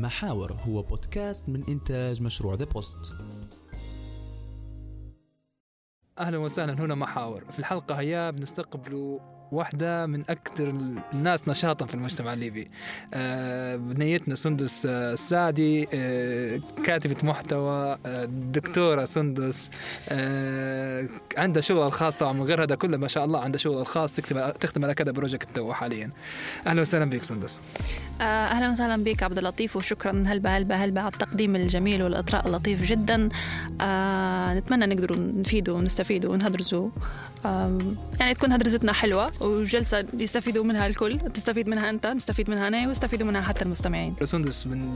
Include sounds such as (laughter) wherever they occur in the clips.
محاور هو بودكاست من إنتاج مشروع The Post أهلا وسهلا هنا محاور. في الحلقة هذيا بنستقبلوا واحدة من أكثر الناس نشاطا في المجتمع الليبي. آه بنيتنا سندس آه السعدي آه كاتبة محتوى آه دكتورة سندس آه عندها شغل الخاص طبعا من غير هذا كله ما شاء الله عندها شغل الخاص تكتب تخدم على كذا project تو حاليا. أهلا وسهلا بك سندس. آه، أهلا وسهلا بك عبد اللطيف وشكرا هلبا هلبا هلبا على التقديم الجميل والإطراء اللطيف جدا. آه نتمنى نقدروا نفيدوا ونستفيدوا ونهدرزوا. آه يعني تكون هدرزتنا حلوة. وجلسة يستفيدوا منها الكل تستفيد منها أنت نستفيد منها أنا ويستفيدوا منها حتى المستمعين. سندس من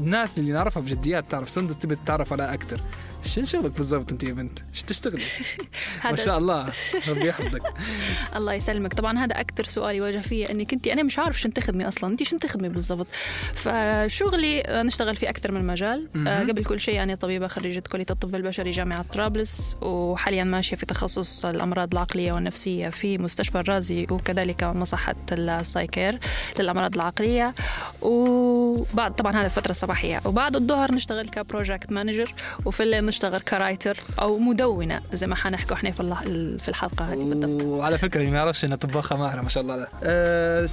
الناس اللي نعرفها بجديات تعرف سندس تبي تتعرف عليها أكثر شنو شغلك بالضبط أنت يا بنت؟ شو تشتغلي؟ (laughs) ما شاء الله ربي يحفظك. (laughs) الله يسلمك. طبعا هذا أكثر سؤال يواجه فيه انك انت أنا مش عارف شو تخدمي أصلا. أنت شو تخدمي بالضبط؟ فشغلي آه، نشتغل في أكثر من مجال. آه،. قبل كل شيء أنا طبيبة خريجة كلية الطب البشري جامعة طرابلس وحاليا ماشية في تخصص الأمراض العقلية والنفسية في مستشفى الرازي وكذلك مصحه السايكير للأمراض العقلية. وبعد طبعا هذا الفترة الصباحية. وبعد الظهر نشتغل ك project manager وفي الليل نشتغل كرايتر أو مدونة زي ما حنحكوا إحنا في في الحلقة هذه بالضبط وعلى فكرة اللي ما يعرفش انها طباخه ماهرة ما شاء الله لا. أه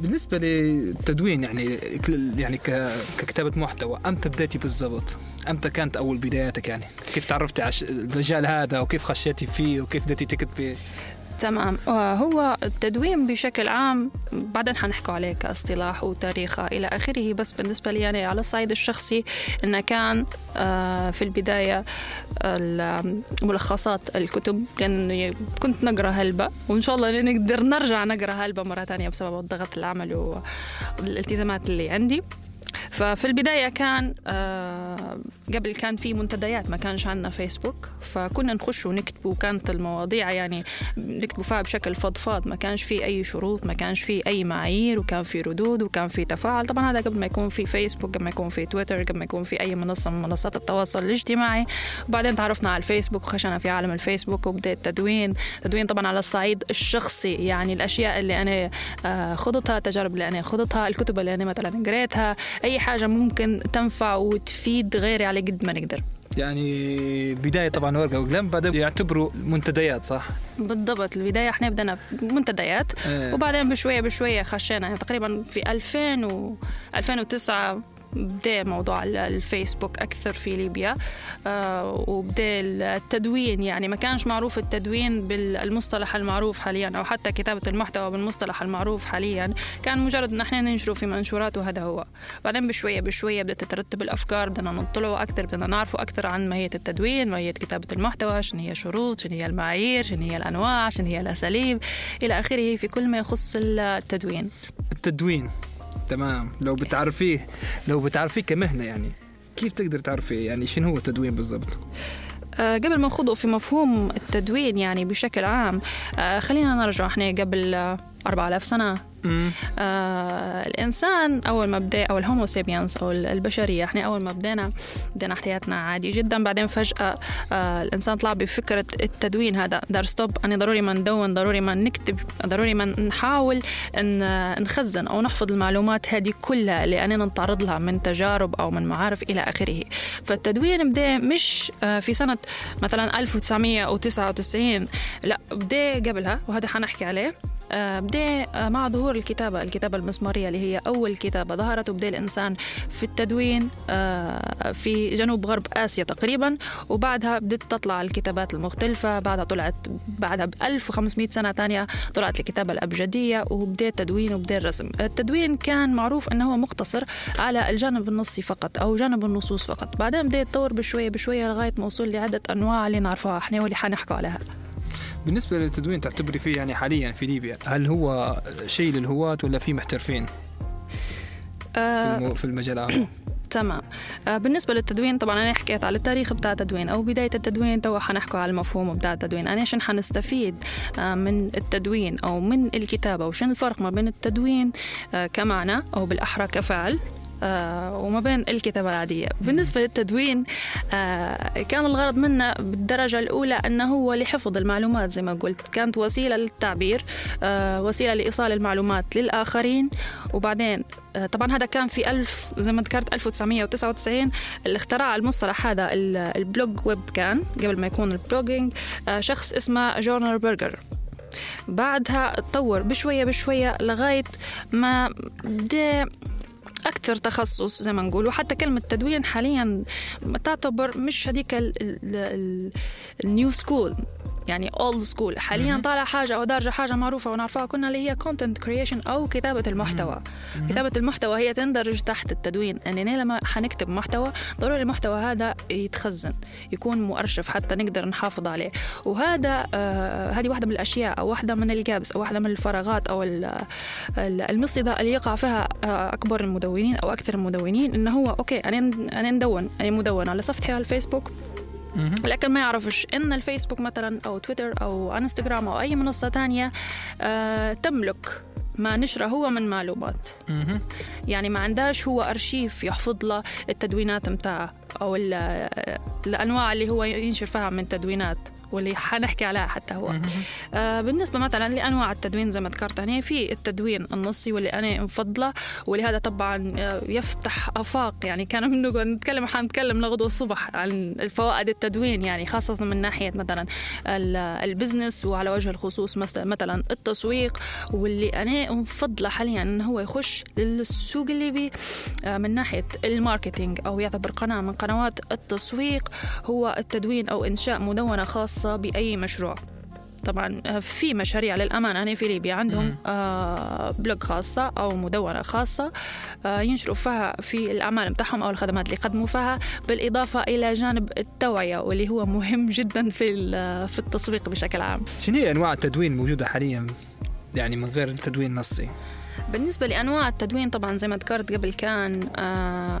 بالنسبة للتدوين يعني يعني ككتابة محتوى أمتى بديتي بالضبط؟ أمتى كانت أول بداياتك يعني؟ كيف تعرفتي على المجال هذا وكيف خشيتي فيه وكيف بديتي تكتبي؟ تمام. آه، هو التدوين بشكل عام بعدين حنحكوا عليه كاصطلاح وتاريخه إلى آخره. بس بالنسبة لي يعني على الصعيد الشخصي انه كان آه، في البداية ال- ملخصات الكتب لأن كنت نقرأ هلبة. وإن شاء الله نقدر نرجع نقرأ هلبة مرة ثانية بسبب الضغط العمل والالتزامات اللي عندي. ففي البداية كان آه، قبل كان في منتديات ما كانش عندنا فيسبوك فكنا نخش ونكتب وكانت المواضيع يعني نكتبوا فيها بشكل فضفاض ما كانش في أي شروط ما كانش في أي معايير وكان في ردود وكان في تفاعل. طبعا هذا قبل ما يكون في فيسبوك قبل ما يكون في تويتر قبل ما يكون في أي منصة من منصات التواصل الاجتماعي. وبعدين تعرفنا على الفيسبوك وخشنا في عالم الفيسبوك وبدأ التدوين تدوين طبعا على الصعيد الشخصي يعني الأشياء اللي أنا آه، خضتها التجارب اللي أنا خضتها الكتب اللي أنا مثلا قريتها أي حاجة ممكن تنفع وتفيد غيري على قد ما نقدر يعني بداية طبعا ورقة وقلم بعدين يعتبروا منتديات صح؟ بالضبط البداية إحنا بدنا منتديات آه. وبعدين بشوية بشوية خشينا يعني تقريبا في 2000 و 2009 بدا موضوع ال- الفيسبوك أكثر في ليبيا. آه وبدأ التدوين يعني ما كانش معروف التدوين بالمصطلح المعروف حاليا أو حتى كتابة المحتوى بالمصطلح المعروف حاليا. كان مجرد إن إحنا ننشره في منشورات وهذا هو. بعدين بشوية بشوية بدأت تترتب الأفكار بدنا نطلعوا أكثر بدنا نعرفوا أكثر عن ماهية التدوين ماهية كتابة المحتوى شنو هي شروط شنو هي المعايير شنو هي الأنواع شنو هي الأساليب إلى آخره في كل ما يخص التدوين. التدوين. تمام. لو بتعرفيه لو بتعرفيه كمهنة يعني كيف تقدر تعرفيه؟ يعني شنو هو التدوين بالضبط؟ آه، قبل ما نخوض في مفهوم التدوين يعني بشكل عام آه، خلينا نرجع إحنا قبل آه، 4000 سنة. آه الإنسان أول ما بدأ أو ال Homo sapiens أو البشرية إحنا أول ما بدينا بدينا حياتنا عادي جدا. بعدين فجأة آه الإنسان طلع بفكرة التدوين هذا. دار stop. أنا ضروري ما ندون ضروري ما نكتب ضروري ما نحاول أن نخزن أو نحفظ المعلومات هذه كلها اللي أنا نتعرض لها من تجارب أو من معارف إلى آخره. فالتدوين بدأ مش آه في سنة مثلا 1999 لا بدأ قبلها وهذا حنحكي عليه. آه، آه، مع ظهور الكتابة الكتابة المسمارية اللي هي أول كتابة ظهرت وبدأ الإنسان في التدوين آه، في جنوب غرب آسيا تقريبا وبعدها بدأت تطلع الكتابات المختلفة. بعدها طلعت بعدها ب 1500 سنة تانية طلعت الكتابة الأبجدية وبدأ التدوين وبدأ الرسم التدوين كان معروف أنه هو مقتصر على الجانب النصي فقط أو جانب النصوص فقط. بعدين بدأ يتطور بشوية بشوية لغاية ما وصل لعدة أنواع اللي نعرفها. إحنا واللي حنحكوا عليها. بالنسبة للتدوين تعتبري فيه يعني حاليا في ليبيا؟ هل هو شيء للهواة ولا في محترفين في, آه، المجال هذا؟ (clears throat) تمام. آه، بالنسبة للتدوين طبعا أنا حكيت على التاريخ بتاع التدوين. أو بداية التدوين تو حنحكوا على المفهوم بتاع التدوين. أنا عشان حنستفيد آه، من التدوين أو من الكتابة؟ وشن الفرق ما بين التدوين آه، كمعنى أو بالأحرى كفعل؟ وما بين الكتابة العادية. بالنسبة للتدوين آه، كان الغرض منه بالدرجة الأولى أنه هو لحفظ المعلومات زي ما قلت. كانت وسيلة للتعبير آه، وسيلة لإيصال المعلومات للآخرين. وبعدين طبعا هذا كان في ألف زي ما ذكرت 1999 اللي اخترع المصطلح هذا ال blog web كان قبل ما يكون ال blogging شخص اسمه جورنر برجر. بعدها تطور بشوية بشوية لغاية ما بدأ أكثر تخصص زي ما نقول وحتى كلمة تدوين حاليا تعتبر مش هذيك ال new school يعني old school حاليا طالع حاجة أو دارجة حاجة معروفة ونعرفها كنا اللي هي content creation أو كتابة المحتوى. كتابة المحتوى هي تندرج تحت التدوين. اننا لما حنكتب محتوى ضروري المحتوى هذا يتخزن يكون مؤرشف حتى نقدر نحافظ عليه. وهذا آه هذه واحدة من الأشياء أو واحدة من ال gaps أو واحدة من الفراغات أو المصيده اللي يقع فيها آه أكبر المدونين أو أكثر المدونين إنه هو okay أنا أنا ندون أنا مدون على صفحتي على الفيسبوك. لكن ما يعرفش إن الفيسبوك مثلا أو تويتر أو إنستغرام أو أي منصة ثانية آه تملك ما نشره هو من معلومات. يعني ما عندهاش هو أرشيف يحفظ له التدوينات متاعه أو الأنواع اللي هو ينشر فيها من تدوينات. واللي حنحكي عليها حتى هو. آه بالنسبة مثلا لأنواع التدوين زي ما ذكرت هنا في التدوين النصي واللي أنا مفضلة ولهذا طبعا آه، يفتح آفاق. يعني كان (laughs) بنقعد نتكلم حنتكلم لغدو الصبح عن الفوائد التدوين يعني خاصة من ناحية مثلا البزنس وعلى وجه الخصوص مثلا التسويق. واللي أنا مفضلة حاليا أنه هو يخش للسوق الليبي آه، من ناحية ال marketing أو يعتبر قناة من قنوات التسويق هو التدوين أو إنشاء مدونة خاصة خاصة بأي مشروع طبعا آه، في مشاريع للأمانة هنا في ليبيا عندهم آه blog خاصة أو مدونة خاصة آه ينشروا فيها في الأعمال بتاعهم أو الخدمات اللي يقدموا فيها بالإضافة إلى جانب التوعية واللي هو مهم جدا في في التسويق بشكل عام. شنو هي أنواع التدوين الموجودة حاليا يعني من غير التدوين النصي؟ بالنسبة لأنواع التدوين طبعا زي ما ذكرت قبل كان آه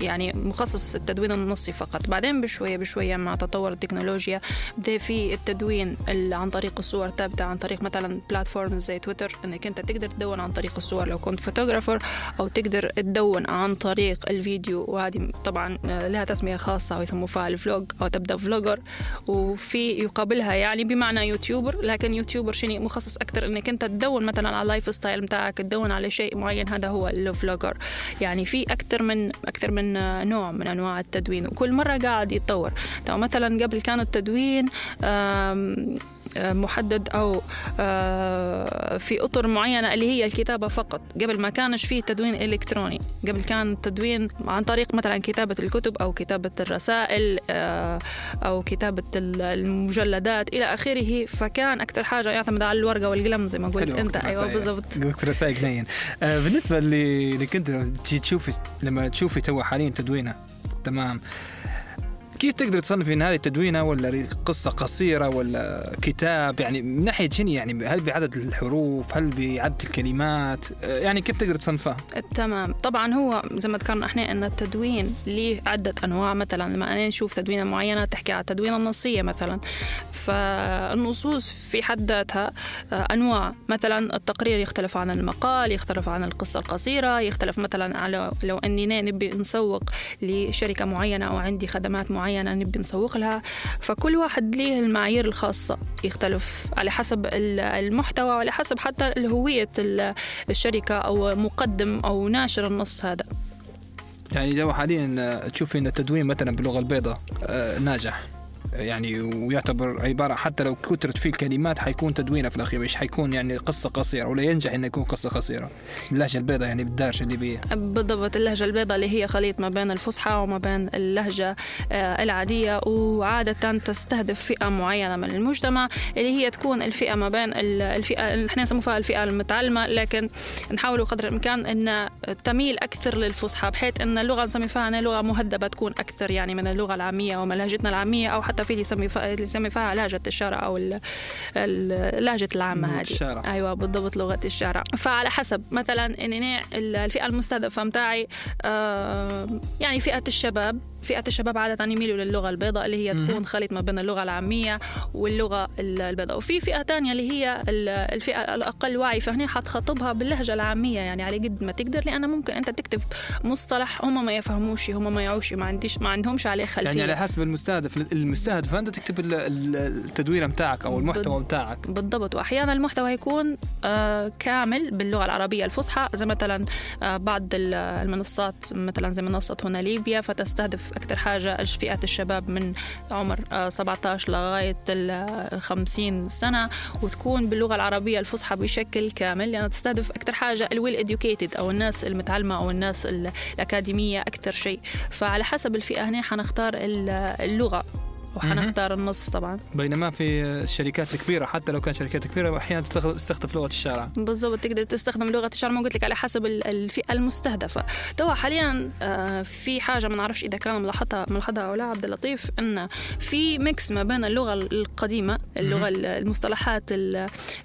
يعني مخصص التدوين النصي فقط. بعدين بشوية بشوية مع تطور التكنولوجيا بدأ في التدوين عن طريق الصور تبدأ عن طريق مثلا platform زي تويتر إنك أنت تقدر تدون عن طريق الصور. لو كنت photographer أو تقدر تدون عن طريق الفيديو وهذه طبعا لها تسمية خاصة ويسموها ال vlog أو تبدأ vlogger وفي يقابلها يعني بمعنى YouTuber لكن YouTuber شيء مخصص أكثر إنك أنت تدون مثلا على ال lifestyle بتاعك تدون على شيء معين. هذا هو ال vlogger. يعني في أكثر من أكثر من نوع من أنواع التدوين وكل مرة قاعد يتطور. مثلا قبل كان التدوين محدد أو آه، في أطر معينة اللي هي الكتابة فقط. قبل ما كانش فيه تدوين إلكتروني. قبل كان التدوين عن طريق مثلا كتابة الكتب أو كتابة الرسائل آه، أو كتابة المجلدات إلى آخره. فكان أكثر حاجة يعتمد على الورقة والقلم زي ما قلت أنت. أيوه بالضبط. وقت رسائل قليل آه، بالنسبة اللي كنت تشوفي لما تشوفي تو حاليا تدوينه تمام. كيف تقدر تصنفي إن هذه تدوينه ولا قصة قصيرة ولا كتاب؟ يعني من ناحية شنو يعني؟ هل بعدد الحروف؟ هل بعدد الكلمات؟ يعني كيف تقدر تصنفها؟ تمام. طبعا هو زي ما ذكرنا إحنا إن التدوين ليه عدة أنواع. مثلا لما أنا نشوف تدوينة معينة تحكي على التدوينة النصية مثلا. فالنصوص في حد ذاتها آه، أنواع. مثلا التقرير يختلف عن المقال يختلف عن القصة القصيرة يختلف مثلا على لو إني نبي نسوق لشركة معينة أو عندي خدمات معينة. معينة نبي نسوق لها. فكل واحد ليه المعايير الخاصة. يختلف على حسب المحتوى وعلى حسب حتى هوية الشركة أو مقدم أو ناشر النص هذا. يعني جو حاليا تشوفي إن التدوين مثلا باللغة البيضاء آه، ناجح. يعني ويعتبر عبارة حتى لو كثرت فيه الكلمات حيكون تدوينه في الأخير مش حيكون يعني قصة قصيرة ولا ينجح إنه يكون قصة قصيرة. باللهجه البيضاء يعني بالدارجه الليبيه بالضبط اللهجة البيضاء اللي هي خليط ما بين الفصحى وما بين اللهجة آه، العادية. وعادة تستهدف فئة معينة من المجتمع اللي هي تكون الفئة ما بين الفئة إحنا نسموها الفئة المتعلمة. لكن نحاول قدر الإمكان إن تميل أكثر للفصحى بحيث إن اللغة نسمي فيها لغة مهذبة تكون أكثر يعني من اللغة العامية ومن لهجتنا العامية أو حتى اللي يسمي اللي يسمي فيها لهجة الشارع أو اللهجه العامة هذه. أيوه بالضبط لغة الشارع. فعلى حسب مثلا اني الفئة المستهدفة متاعي يعني فئة الشباب فئة الشباب عادة يميلوا للغة البيضاء اللي هي تكون خليط ما بين اللغة العامية واللغة البيضاء. وفي فئة ثانية اللي هي الفئة الأقل وعي فهنا حتخاطبها باللهجة العامية. يعني على قد ما تقدر لأن ممكن أنت تكتب مصطلح هم ما يفهموش هم ما يعوش ما عنديش ما عندهمش عليه خلفية. يعني على حسب المستهدف المستهدف فأنت تكتب التدوير بتاعك أو المحتوى بتاعك بالضبط. وأحيانا المحتوى يكون آه كامل باللغة العربية الفصحى زي مثلا آه بعض المنصات مثلا زي منصة هنا ليبيا فتستهدف أكثر حاجة فئة الشباب من عمر آه 17 لغاية ال 50 سنة وتكون باللغة العربية الفصحى بشكل كامل. لأنها تستهدف أكثر حاجة الويل اديوكيتد أو الناس المتعلمة أو الناس الأكاديمية أكثر شيء. فعلى حسب الفئة هنا حنختار اللغة. وحنختار النص طبعا. بينما في الشركات الكبيرة حتى لو كان شركات كبيرة أحيانا تستخدم لغة الشارع. بالضبط تقدر تستخدم لغة الشارع. ما قلت لك على حسب الفئة المستهدفة. تو حاليا آه، في حاجة ما نعرفش إذا كان ملاحظها ملاحظها أو لا عبد اللطيف إن في mix ما بين اللغة القديمة اللغة المصطلحات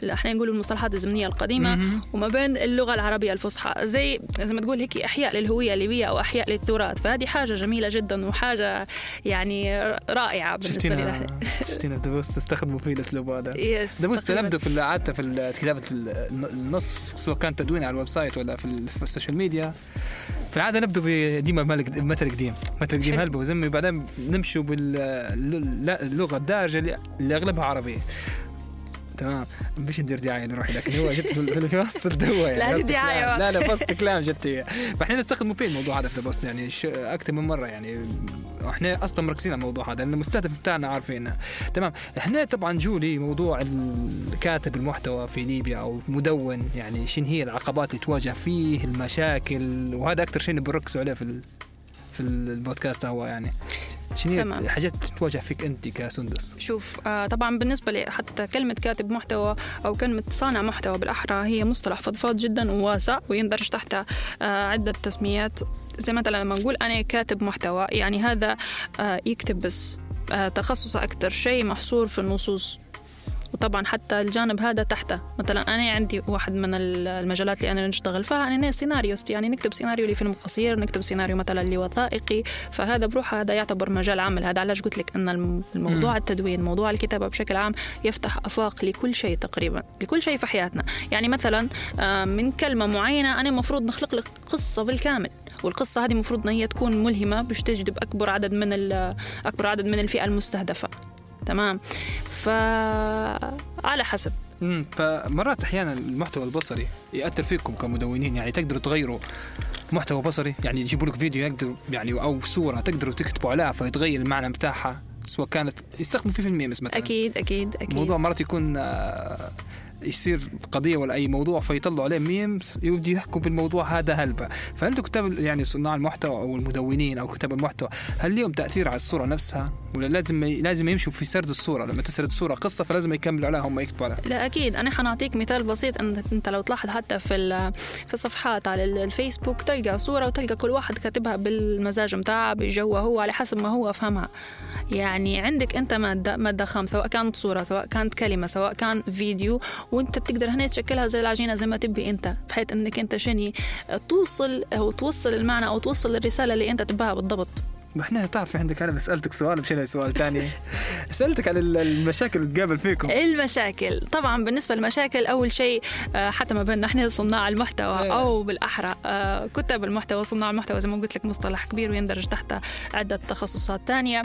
إحنا نقول المصطلحات الزمنية القديمة وما بين اللغة العربية الفصحى. زي زي ما تقول هيك إحياء للهوية الليبية أو إحياء للتراث. فهذه حاجة جميلة جدا وحاجة يعني رائعة. لي (laughs) شفتينا دبوس تستخدموا فيه الاسلوب هذا يس دبوس نبدا في حتى في كتابة النص سواء كان تدوين على الويب سايت ولا في, السوشيال ميديا. في العادة نبدأ ديما مثل قديم. مثل قديم هلبة وزمي بعدين نمشوا باللغة الدارجه اللي اغلبها عربية. تمام. مش ندير دعاية لروحي لكن هو جت في وسط الدواء يعني. لا دعاية لا لا في وسط كلام جت هي فاحنا نستخدمه في الموضوع هذا في ال post يعني أكثر من مرة يعني. إحنا أصلا مركزين على الموضوع هذا لأن المستهدف بتاعنا عارفينه. تمام. إحنا طبعا جولي موضوع كاتب المحتوى في ليبيا أو مدون يعني شنو هي العقبات اللي تواجه فيه المشاكل وهذا أكثر شيء بنركزوا عليه في في البودكاست هو يعني. شنو الحاجات تواجه فيك أنت كسندس؟ شوف آه طبعا بالنسبة لي حتى كلمة كاتب محتوى أو كلمة صانع محتوى بالأحرى هي مصطلح فضفاض جدا وواسع ويندرج تحته آه عدة تسميات. زي مثلا لما نقول أنا كاتب محتوى يعني هذا آه يكتب بس آه تخصصه أكثر شيء محصور في النصوص. وطبعا حتى الجانب هذا تحته. مثلا أنا عندي واحد من المجالات اللي أنا نشتغل فيها أنا scenarist يعني نكتب سيناريو لفيلم قصير نكتب سيناريو مثلا لوثائقي. فهذا بروح هذا يعتبر مجال عمل. هذا علاش قلت لك أن الموضوع التدوين موضوع الكتابة بشكل عام يفتح أفاق لكل شيء تقريبا لكل شيء في حياتنا. يعني مثلا آه، من كلمة معينة أنا المفروض نخلق لك قصة بالكامل. والقصة هذه المفروض أن هي تكون ملهمة باش تجذب أكبر عدد من أكبر عدد من الفئة المستهدفة. تمام؟ فعلى حسب. امم فمرات أحيانا المحتوى البصري يأثر فيكم كمدونين يعني تقدروا تغيروا محتوى بصري يعني يجيبوا لك فيديو يقدروا يعني أو صورة تقدروا تكتبوا عليها فيتغير المعنى بتاعها سواء كانت يستخدموا فيه في الميمز مثلا. أكيد أكيد أكيد. الموضوع مرات يكون آه يصير قضية ولا أي موضوع فيطلعوا عليه ميمز يبدي يحكوا بالموضوع هذا هلبة. فانتم كتاب يعني صناع المحتوى أو المدونين أو كتاب المحتوى هل لهم تأثير على الصورة نفسها؟ ولا لازم لازم يمشوا في سرد الصورة؟ لما تسرد الصورة قصة فلازم يكملوا عليها هم يكتبوا عليها. لا أكيد. أنا حنعطيك مثال بسيط. ان أنت لو تلاحظ حتى في في الصفحات على الفيسبوك تلقى صورة وتلقى كل واحد كاتبها بالمزاج متاعه بجوه هو على حسب ما هو فهمها. يعني عندك أنت ماده مادة خام سواء كانت صورة سواء كانت كلمة سواء كان فيديو وانت بتقدر هنا تشكلها زي العجينة زي ما تبي انت بحيث انك انت شني توصل أو توصل المعنى أو توصل الرسالة اللي انت تبغاها بالضبط. إحنا تعرفي عندك. أنا سالتك سؤال مشينا سؤال ثاني (laughs) سألتك عن المشاكل اللي تقابل فيكم. المشاكل. طبعا بالنسبة للمشاكل أول شيء آه، حتى ما بين إحنا صناع المحتوى إيه. أو بالأحرى. آه، كتاب المحتوى صناع المحتوى زي ما قلت لك مصطلح كبير ويندرج تحته عدة تخصصات ثانية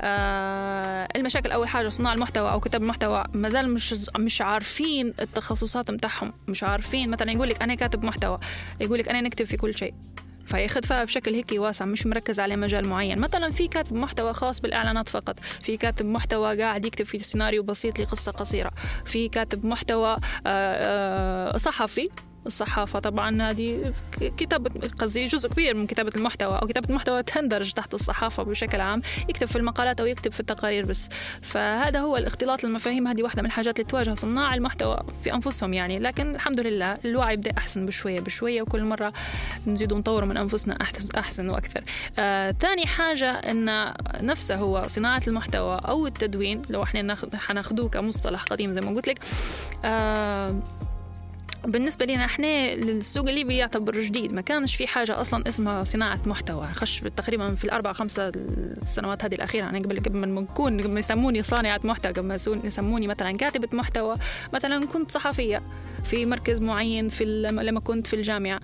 آه، المشاكل أول حاجة صناع المحتوى أو كتاب المحتوى. ما زال مش مش عارفين التخصصات بتاعهم مش عارفين. مثلا يقول لك أنا كاتب محتوى يقول لك أنا نكتب في كل شيء. فياخذ فيها بشكل هيك واسع مش مركز على مجال معين. مثلا في كاتب محتوى خاص بالإعلانات فقط. في كاتب محتوى قاعد يكتب في سيناريو بسيط لقصة قصيرة. في كاتب محتوى آه، آه، صحفي الصحافة طبعا هذه كتابة قصدي جزء كبير من كتابة المحتوى أو كتابة المحتوى تندرج تحت الصحافة بشكل عام يكتب في المقالات أو يكتب في التقارير بس. فهذا هو الاختلاط المفاهيم هذه واحدة من الحاجات اللي تواجه صناع المحتوى في أنفسهم يعني. لكن الحمد لله الوعي بدأ أحسن بشوية بشوية وكل مرة نزيد نطور من أنفسنا أحسن وأكثر. آه، تاني حاجة أن نفسه هو صناعة المحتوى أو التدوين لو إحنا حناخذوه كمصطلح قديم زي ما قلت لك آه بالنسبة لنا إحنا السوق الليبي يعتبر جديد ما كانش في حاجة أصلا اسمها صناعة محتوى. خش تقريبا في الأربع خمسه السنوات هذه الأخيرة أنا قبل قبل ما نكون قبل يسموني صانعة محتوى قبل ما يسموني مثلا كاتبة محتوى مثلا كنت صحفية في مركز معين في لما كنت في الجامعة.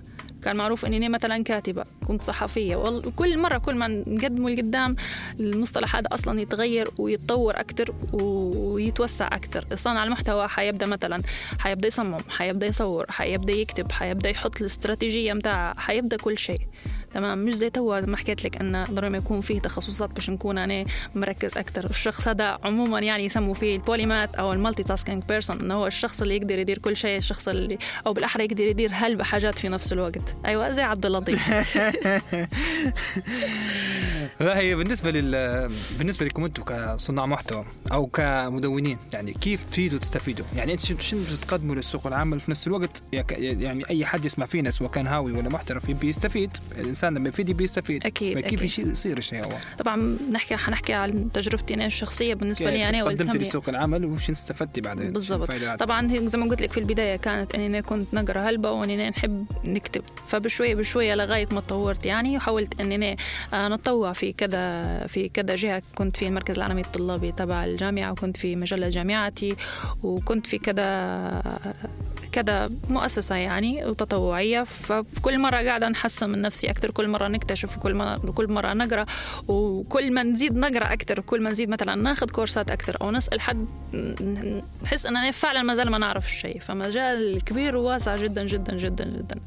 كان معروف إني مثلا كاتبة كنت صحفية. وكل مرة كل ما نقدمه لقدام المصطلح هذا أصلا يتغير ويتطور أكثر ويتوسع أكثر صانع المحتوى حيبدأ مثلا حيبدأ يصمم حيبدأ يصور حيبدأ يكتب حيبدأ يحط الاستراتيجية متاعه حيبدأ كل شيء. تمام. مش زي توا ما حكيت لك أن ضروري يكون فيه تخصصات باش نكون أنا مركز أكثر الشخص هذا عموما يعني يسموا فيه ال polymath أو ال multitasking person إنه هو الشخص اللي يقدر يدير كل شيء الشخص اللي أو بالأحرى يقدر يدير هلبة حاجات في نفس الوقت. أيوه زي عبد اللطيف. (laughs) هي بالنسبة لل بالنسبة لكم أنتم كصناع محتوى أو كمدونين يعني كيف تفيدوا تستفيدوا؟ يعني أنت شنو بتقدموا للسوق العام في نفس الوقت؟ يعني أي حد يسمع فينا سواء كان هاوي ولا محترف يبي يستفيد الإنسان لما يفيد بيستفيد أكيد كيف أكيد. يصير الشيء هو. طبعا نحكي حنحكي عن تجربتي أنا الشخصية بالنسبة لي أنا قدمت لسوق العمل وش استفدتي بعدين؟ بالضبط. طبعا زي ما قلت لك في البداية كانت إني كنت نقرأ هلبة وإني نحب نكتب. فبشوية بشوية لغاية ما تطورت يعني وحاولت إني آه، نتطوع في كذا في كذا جهة. كنت في المركز العالمي الطلابي تبع الجامعة وكنت في مجلة جامعتي وكنت في كذا كذا مؤسسة يعني وتطوعية. فكل مرة قاعدة نحسن من نفسي أكثر كل مرة نكتشف وكل مرة كل مرة نقرأ وكل ما نزيد نقرأ أكثر وكل ما نزيد مثلا ناخذ كورسات أكثر أو نسأل حد نحس أننا فعلا ما زال ما نعرف الشيء. فمجال كبير وواسع جدا جدا جدا جدا.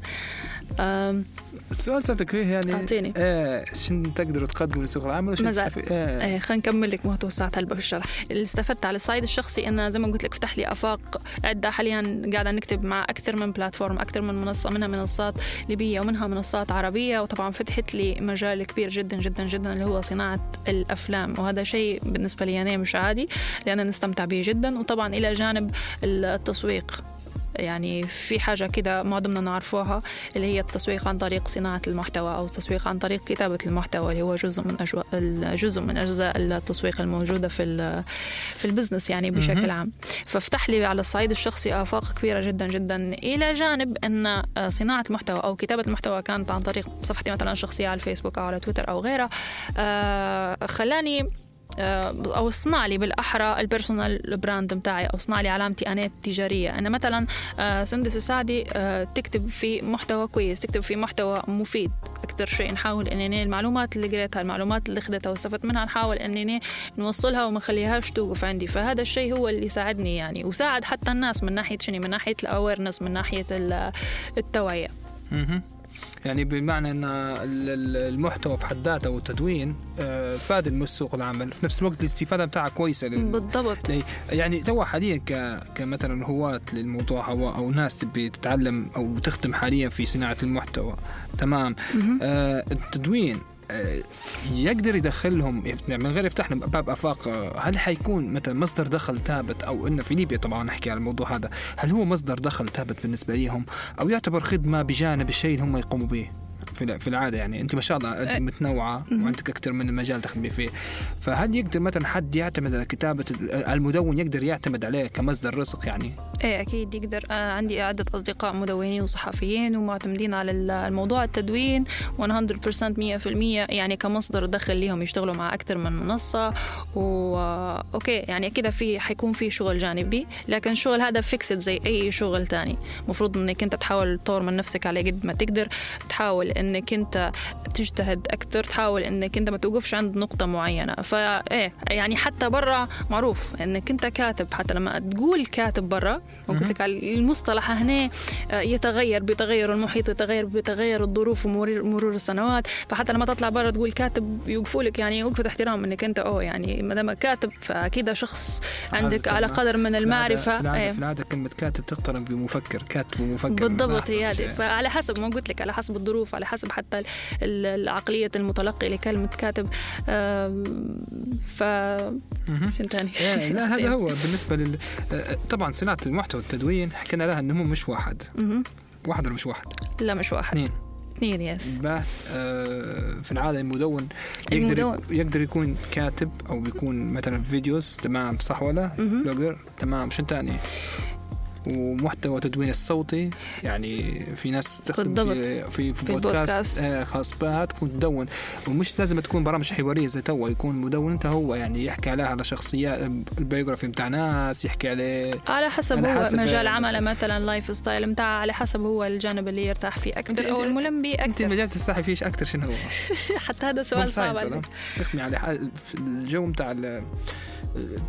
السؤال سألتك فيه يعني أعطيني. آه شن تقدروا تقدموا لسوق العمل وشن تستفيد آه. إيه. خلينا نكمل لك موضوع ساعة هلبة في الشرح. اللي استفدت على الصعيد الشخصي انه زي ما قلت لك فتح لي آفاق عدة. حاليا قاعدة نكتب مع أكثر من بلاتفورم أكثر من منصة منها منصات ليبية ومنها منصات عربية. وطبعا فتحت لي مجال كبير جدا جدا جدا اللي هو صناعة الأفلام. وهذا شيء بالنسبة لي أنا مش عادي لأن نستمتع به جدا. وطبعا إلى جانب التسويق. يعني في حاجة كده معظمنا نعرفوها اللي هي التسويق عن طريق صناعة المحتوى أو التسويق عن طريق كتابة المحتوى اللي هو جزء من أجواء جزء من أجزاء التسويق الموجودة في في ال business يعني بشكل عام. ففتح لي على الصعيد الشخصي آفاق كبيرة جدا جدا إلى جانب أن صناعة المحتوى أو كتابة المحتوى كانت عن طريق صفحتي مثلا الشخصية على الفيسبوك أو على تويتر أو غيرها آه، خلاني أو اصنع لي بالأحرى ال personal brand بتاعي أو اصنع لي علامتي أنا التجارية. أنا مثلا آه، سندس السعدي آه، تكتب في محتوى كويس تكتب في محتوى مفيد. أكثر شيء نحاول إنني المعلومات اللي قريتها المعلومات اللي اخذتها واستفدت منها نحاول إنني نوصلها وما نخليهاش توقف عندي. فهذا الشيء هو اللي ساعدني يعني وساعد حتى الناس من ناحية شنو؟ من ناحية الاويرنس من ناحية التوعية. يعني بمعنى إن المحتوى في حد ذاته والتدوين آه، فاد سوق العمل. في نفس الوقت الاستفادة بتاعها كويسة بالضبط. يعني تو حاليا ك... كمثلا هواة للموضوع أو, أو ناس تبي تتعلم أو تخدم حاليا في صناعة المحتوى. تمام. آه التدوين يقدر يدخلهم يعني من غير يفتح لهم باب أفاق هل حيكون مثلا مصدر دخل ثابت؟ أو إنه في ليبيا طبعا نحكي على الموضوع هذا هل هو مصدر دخل ثابت بالنسبة لهم؟ أو يعتبر خدمة بجانب الشيء اللي هم يقوموا به؟ في العادة يعني. أنت ما شاء الله أنت أه. متنوعة وعندك أكثر من مجال تخدمي فيه. فهل يقدر مثلا حد يعتمد على كتابة المدون يقدر يعتمد عليه كمصدر رزق يعني؟ إيه أكيد يقدر. آه عندي عده أصدقاء مدونين وصحفيين ومعتمدين على الموضوع التدوين 100% 100% يعني كمصدر دخل لهم يشتغلوا مع أكثر من منصة. و okay يعني كذا في حيكون في شغل جانبي لكن الشغل هذا fixed زي أي شغل ثاني المفروض إنك أنت تحاول تطور من نفسك على قد ما تقدر تحاول إنك أنت تجتهد أكثر تحاول إنك أنت ما توقفش عند نقطة معينة. فايه يعني حتى برا معروف إنك أنت كاتب حتى لما تقول كاتب برا قلت لك المصطلح هنا آه، يتغير بتغير المحيط يتغير بتغير الظروف ومرور مرور السنوات. فحتى لما تطلع برا تقول كاتب يوقفوا لك يعني وقفة احترام إنك أنت أوه يعني ما دام كاتب فأكيد شخص عندك على قدر من المعرفة. في العاده, في العادة كلمة كاتب تقترن بمفكر كاتب ومفكر بالضبط هي هذه. فعلى حسب ما قلت لك على حسب الظروف على حسب حتى العقلية المتلقي لكلمة كاتب. ف ثاني إيه، لا هذا (laughs) هو بالنسبة لل آه، طبعا صناعة المحتوى والتدوين حكينا لها إنه مش واحد. واحد ولا مش واحد؟ لا مش واحد. اثنين. اثنين yes آه في العادة المدون يقدر المدون. يقدر يكون كاتب أو بيكون مثلا videos تمام صح ولا؟ blogger تمام. شو ثاني؟ ومحتوى تدوين الصوتي يعني في ناس تستخدم. في في, في بودكاست. آه، خاص بها تكون تدون ومش لازم تكون برامج حوارية زي توا يكون مدون انت هو يعني يحكي عليها على شخصيات البيوغرافي بتاع ناس يحكي عليه على حسب على هو حسب مجال يعني عمله مثلا لايف ستايل متاعه على حسب هو الجانب اللي يرتاح فيه أكثر أو الملم به انت أكثر المجال تستحي فيش أكثر شنو هو؟ (laughs) حتى هذا سؤال صعب؟ عليك على الجو بتاع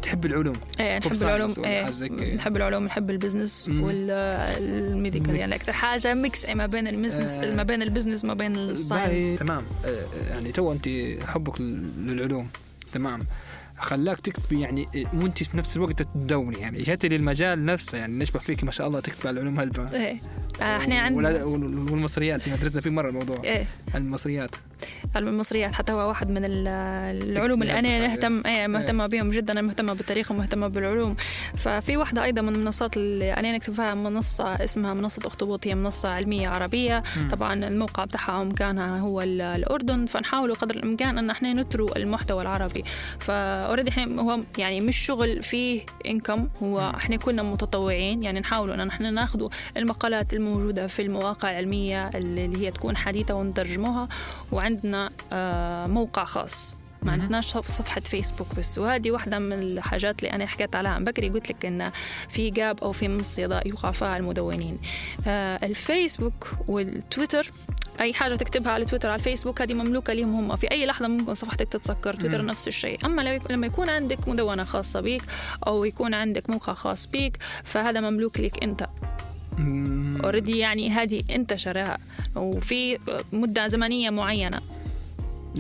تحب العلوم إيه نحب العلوم إيه. نحب العلوم نحب ال business. وال medical يعني. أكثر حاجة mix ما بين ال business آه. ما بين ال business ما بين ال science تمام آه، يعني تو أنت حبك لل- للعلوم تمام خلاك تكتبي يعني آه، وانت في نفس الوقت تدوني يعني. جاتي للمجال نفسه يعني نشبه فيك ما شاء الله تكتب على العلوم هلبة. إيه. آه، إحنا عندنا وال- والمصريات درسنا فيه مرة الموضوع. إيه. المصريات. علم المصريات حتى هو واحد من ال- العلوم اللي أنا. نهتم إيه مهتمه بهم جدا أنا مهتمه بالتاريخ ومهتمه بالعلوم. ففي واحدة أيضا من المنصات اللي أنا نكتب فيها منصة اسمها منصة أخطبوط هي منصة علمية عربية. مم. طبعا الموقع بتاعها ومكانها هو ال- الأردن. فنحاول قدر الإمكان أن إحنا نثرو المحتوى العربي. ف already إحنا هو يعني مش شغل فيه انكم هو إحنا كنا متطوعين يعني نحاول إن إحنا ناخذ المقالات الموجودة في المواقع العلمية اللي هي تكون حديثة ونترجموها وعندنا آه، موقع خاص. ما. عندناش صف- صفحة فيسبوك بس. وهذه واحدة من الحاجات اللي أنا حكيت عليها من بكري قلت لك إن في جاب أو في مصيدة يقع فيها المدونين. آه، الفيسبوك والتويتر أي حاجة تكتبها على تويتر على الفيسبوك هذه مملوكة لهم هم. في أي لحظة ممكن صفحتك تتسكر تويتر مم. نفس الشيء. أما لو لما يكون عندك مدونة خاصة بيك أو يكون عندك موقع خاص بيك فهذا مملوك لك أنت. already يعني هذه أنت شراها. وفي مدة زمنية معينة.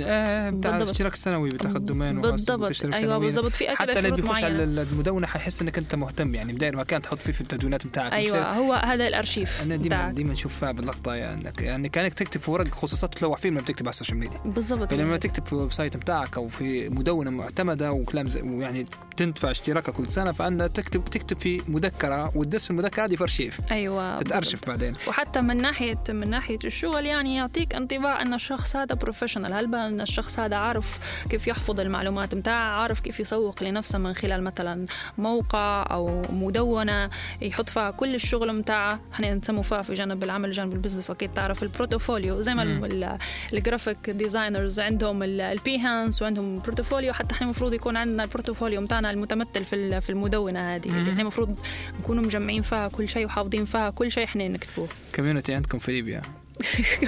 آه بتاع بالضبط. اشتراك سنوي بتاخذ domain بالضبط. أيوه. بالضبط. في حتى اللي بيخش على المدونة حيحس إنك أنت مهتم يعني بداير ما كان تحط فيه في التدوينات بتاعك. أيوه هو هذا الأرشيف أنا ديما. ديما نشوف باللقطة يعني انك يعني كانك تكتب في ورق خصوصات تلوح فيه لما بتكتب على ال social media. بالضبط. فلما تكتب في ال website بتاعك أو في مدونة معتمدة وكلام زي ويعني تدفع اشتراكها كل سنة فأنت تكتب تكتب في مذكرة وتدس في المذكرة دي في أرشيف. أيوه تتأرشف بعدين. وحتى من ناحيه من ناحية الشغل يعني يعطيك انطباع أن الشخص هذا professional هل إن الشخص هذا عارف كيف يحفظ المعلومات بتاعه عارف كيف يسوق لنفسه من خلال مثلا موقع أو مدونة يحط فيها كل الشغل بتاعه. إحنا نسموه فيها في جانب العمل جانب ال business. أكيد تعرف ال portfolio. زي ما ال graphic designers عندهم ال Behance وعندهم portfolio حتى إحنا المفروض يكون عندنا ال portfolio بتاعنا المتمثل في في المدونة هذه. اللي إحنا المفروض نكونوا مجمعين فيها كل شيء وحافظين فيها كل شيء إحنا نكتبوه. community عندكم في ليبيا؟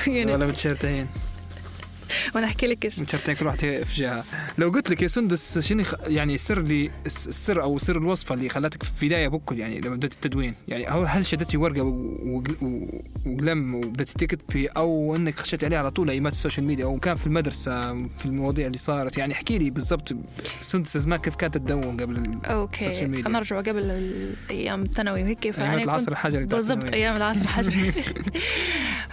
(laughs) ولا متشتتين وأنا احكي لك اسم. متشتتين كل واحد في جهة. لو قلت لك يا سندس شنو يعني السر اللي السر أو سر الوصفة اللي خلتك في بداية بكل يعني لما بدأت التدوين؟ يعني هو هل شدتي ورقة وقلم وبدأت تكتبي أو إنك خشيتي عليها على طول ايامات ال social media أو كان في المدرسة في المواضيع اللي صارت؟ يعني احكي لي بالضبط سندس زمان كيف كانت تدون قبل okay. ال social media. نرجع قبل أيام الثانوي وهيك ايامات فانا العصر الحجري بالضبط. أيام العصر الحجري. (laughs)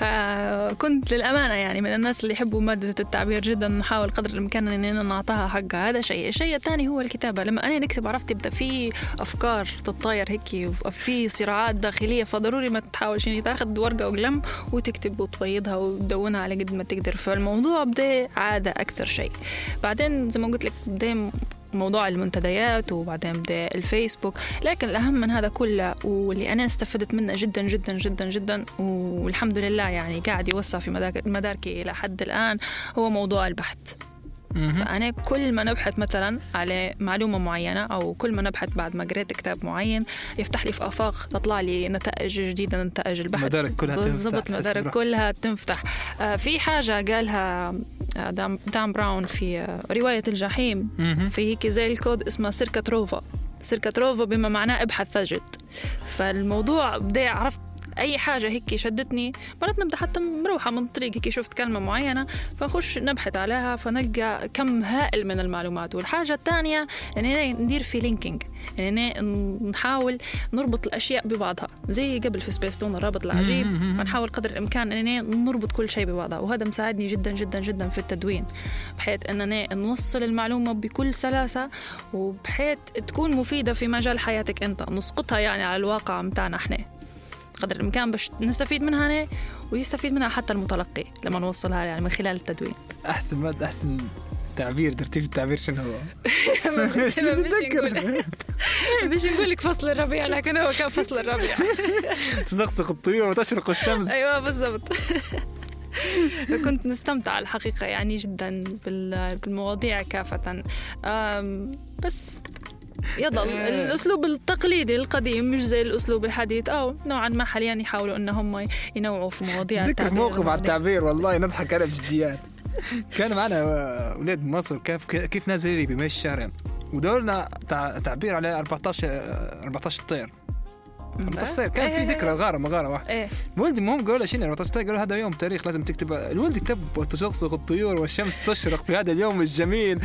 (laughs) كنت للأمانة يعني من الناس اللي يحبوا مادة التعبير جدا نحاول قدر الإمكان إننا نعطاها حقها. هذا شيء. الشيء الثاني هو الكتابة. لما أنا نكتب عرفت يبدأ في أفكار تتطاير هيك في صراعات داخلية فضروري ما تحاول شيء تاخذ ورقة وقلم وتكتب وتبيضها وتدونها على قد ما تقدر. فالموضوع بدأ عادة أكثر شيء. بعدين زي ما قلت لك بدأ موضوع المنتديات وبعدين بدأ الفيسبوك لكن الأهم من هذا كله واللي أنا استفدت منه جدا جدا جدا جدا والحمد لله يعني قاعد يوسع في مدارك- مداركي إلى حد الآن هو موضوع البحث. فأنا كل ما نبحث مثلا على معلومة معينة أو كل ما نبحث بعد ما قريت كتاب معين يفتح لي في آفاق تطلع لي نتائج جديدة نتائج البحث. مدارك كلها تنفتح، بالضبط مدارك. كلها تنفتح. آه، في حاجة قالها آه، دان, دان براون في آه، رواية الجحيم. في هيك زي الكود اسمها cerca trova cerca trova بما معناه ابحث تجد فالموضوع بدي عرفت أي حاجة هيك شدتني. مرات نبدأ حتى مروحة من الطريق هيك شفت كلمة معينة فخش نبحث عليها فنلقى كم هائل من المعلومات. والحاجة الثانية اننا ندير في linking اننا نحاول نربط الأشياء ببعضها. زي قبل في سبيس تون الرابط العجيب. مم. فنحاول قدر الإمكان اننا نربط كل شيء ببعضها. وهذا مساعدني جدا جدا جدا في التدوين. بحيث اننا نوصل المعلومة بكل سلاسة وبحيث تكون مفيدة في مجال حياتك أنت. نسقطها يعني على الواقع متاعنا إحنا. قدر الإمكان باش نستفيد منها أنا ويستفيد منها حتى المتلقي لما نوصلها يعني من خلال التدوين أحسن ماده أحسن تعبير ترتيب التعبير شنو هو؟ (laughs) بتذكر. نقول. باش نقول لك فصل الربيع لكن هو كان فصل الربيع (laughs) تزقزق الطيور وتشرق الشمس (laughs) أيوه بالضبط كنت نستمتع الحقيقة يعني جدا بال- بالمواضيع كافة بس يضل. الأسلوب التقليدي القديم مش زي الأسلوب الحديث. أو نوعا ما حاليا يحاولوا أن هم ينوعوا في مواضيع ذكر موقف على. التعبير والله نضحك أنا بجديات. كان معنا أولاد مصر كيف كيف نازل بمشي الشارع؟ ودورنا تع- تعبير على 14 14 طير 14 طير كان في إيه. ذكرى غارة مغاره واحدة. إيه. ولدي المهم قالوا شنو 14 طير قالوا هذا يوم تاريخ لازم تكتب. الولد كتب وتشقصق الطيور والشمس تشرق في هذا اليوم الجميل.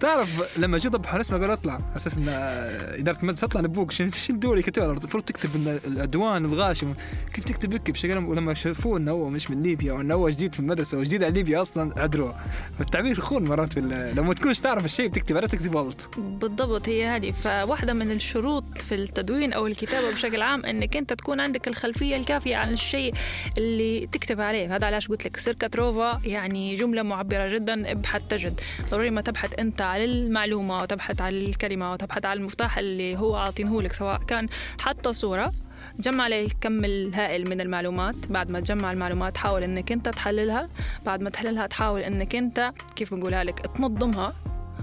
تعرف لما جو ضبحوا اسمه قالوا اطلع. أساس إن إدارة المدرسة اطلع نبوك شنو شنو الدوري كتب المفروض تكتب إن العدوان الغاشم. كيف تكتب هيك بشكل ولما شافوه إنه هو مش من ليبيا وإنه هو جديد في المدرسة وجديد على ليبيا أصلا عذروه التعبير يخون مرات في ال- لو ما تكونش تعرف الشيء بتكتب عليه تكتب غلط. بالضبط هي هذه. فواحدة من الشروط في التدوين أو الكتابة بشكل عام أنك أنت تكون عندك الخلفية الكافية عن الشيء اللي تكتب عليه. هذا علاش قلت لك. سيركا تروفا يعني جملة معبرة جدا ابحث تجد. ضروري ما تبحث أنت على المعلومة وتبحث على الكلمة وتبحث على المفتاح اللي هو عاطينه لك سواء كان حتى صورة. جمع عليه الكم الهائل من المعلومات. بعد ما تجمع المعلومات حاول إنك أنت تحللها. بعد ما تحللها تحاول إنك أنت كيف بنقولها لك؟ تنظمها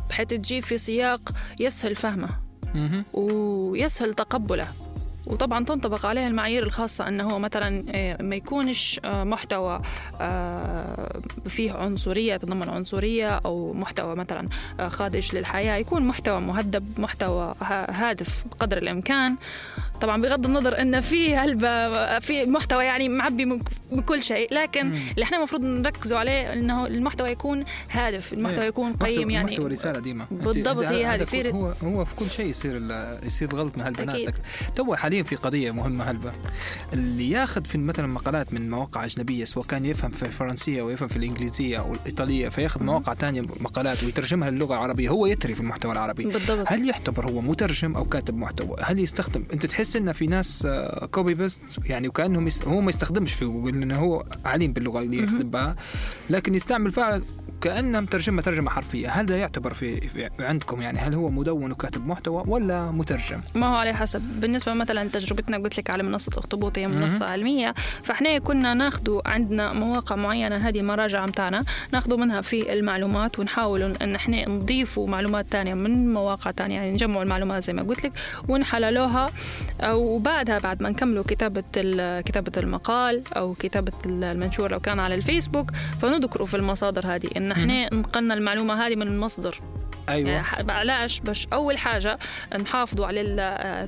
بحيث تجي في سياق يسهل فهمه ويسهل تقبله. وطبعا تنطبق عليه المعايير الخاصة أنه هو مثلا آه، ما يكونش آه، محتوى آه، فيه عنصرية يتضمن عنصرية أو محتوى مثلا خادش للحياة يكون محتوى مهذب محتوى ها- هادف بقدر الإمكان. طبعا بغض النظر أن في هلبة في محتوى يعني معبي من من كل شيء لكن اللي إحنا المفروض نركزوا عليه أنه المحتوى يكون هادف المحتوى إيه. يكون قيم يعني. محتوى رسالة ديما. بالضبط، هي هذه. هو هو في كل شيء يصير يصير غلط من هالبنات تو حاليا في قضية مهمة هلبة اللي ياخذ في مثلا مقالات من مواقع أجنبية سواء كان يفهم في الفرنسية أو يفهم في الإنجليزية أو الإيطالية فياخذ مواقع ثانية مقالات ويترجمها للغة العربية. هو يتري في المحتوى العربي. بالضبط. هل يعتبر هو مترجم أو كاتب محتوى؟ هل يستخدم؟ أنت تحس إن في ناس copy paste يعني وكأنهم يس... هو ما يستخدمش في جوجل هو عليم باللغة اللي يكتب بها لكن يستعمل فيها كانه مترجمه ترجمة حرفية، هل ده يعتبر في... في عندكم يعني هل هو مدون وكاتب محتوى ولا مترجم؟ ما هو على حسب. بالنسبة مثلا تجربتنا قلت لك على منصة أخطبوط هي منصة علمية فإحنا كنا ناخذوا عندنا مواقع معينة هذه المراجع متاعنا ناخذوا منها في المعلومات ونحاول أن إحنا نضيفوا معلومات تانية من مواقع تانية يعني نجمعوا المعلومات زي ما قلت لك ونحللوها وبعدها بعد ما نكملوا كتابة كتابة المقال أو كتابة المنشور لو كان على الفيسبوك فنذكروا في المصادر هذه إن إحنا نقلنا المعلومة هذه من المصدر. أيوه. يعني علاش باش أول حاجة نحافظوا على ال-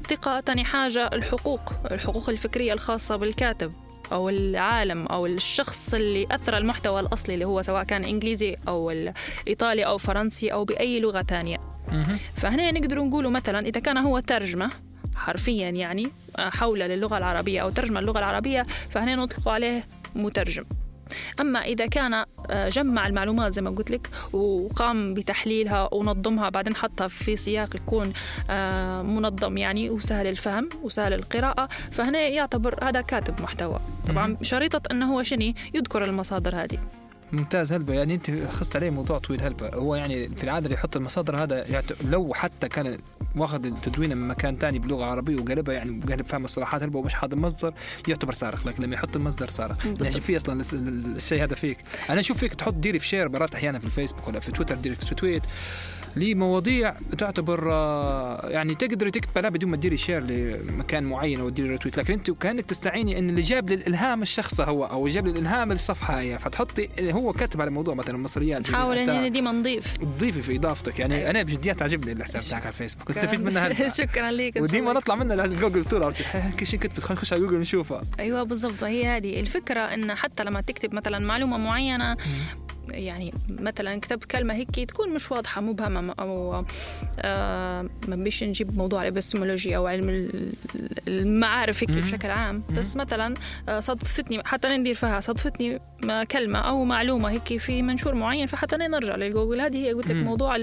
الثقة ثاني حاجة الحقوق الحقوق الفكرية الخاصة بالكاتب أو العالم أو الشخص اللي أثر المحتوى الأصلي اللي هو سواء كان إنجليزي أو الايطالي أو فرنسي أو بأي لغة ثانية. فهنا نقدر نقولوا مثلا إذا كان هو ترجمة حرفيا يعني حول للغة العربية أو ترجمة اللغة العربية فهنا نطلق عليه مترجم. أما إذا كان آه، جمع المعلومات زي ما قلت لك وقام بتحليلها ونظمها بعدين حطها في سياق يكون آه، منظم يعني وسهل الفهم وسهل القراءة فهنا يعتبر هذا كاتب محتوى. طبعا شريطة أنه هو شني يذكر المصادر هذه. ممتاز هلبة يعني أنت خصت عليه موضوع طويل هلبة هو يعني في العادة اللي يحط المصادر هذا يعت... لو حتى كان واخذ التدوين من مكان ثاني بلغة عربية وقلبها يعني قلب فهم الصلاحات هلبة ومش حاضر مصدر يعتبر صارخ. لكن لما يحط المصدر صارخ. يعني في أصلا الشيء هذا فيك. أنا أشوف فيك تحط ديري في share مرات أحيانا في الفيسبوك ولا في تويتر ديري في tweet. لمواضيع تعتبر آه، يعني تقدري تكتب عليها بدون ما تديري share لمكان معين أو تديري retweet لكن أنت كأنك تستعيني إن اللي جاب لي الإلهام الشخص هو أو جاب لي الإلهام الصفحة هي. فتحطي هو كاتب على موضوع مثلا مصريات نحاول اننا ديما نضيف. تضيفي في إضافتك. يعني أنا بجديات عجبني الحساب تاعك على الفيسبوك استفيد منها (laughs) شكرا لك. وديما نطلع منها جوجل تور (laughs) كيش كتبت. خلينا نخش على جوجل نشوفها. أيوه بالضبط. وهي هذه. الفكرة إن حتى لما تكتب مثلا معلومة معينة يعني مثلا كتبت كلمة هيك تكون مش واضحة مبهمه أو آه ما بيش نجيب موضوع الإبستمولوجيا أو علم ال- المعارف هيك بشكل عام. بس مثلا آه، صدفتني حتى ندير فيها صدفتني ما- كلمة أو معلومة هيك في منشور معين فحتى نرجع لجوجل. هذه هي قلت لك. موضوع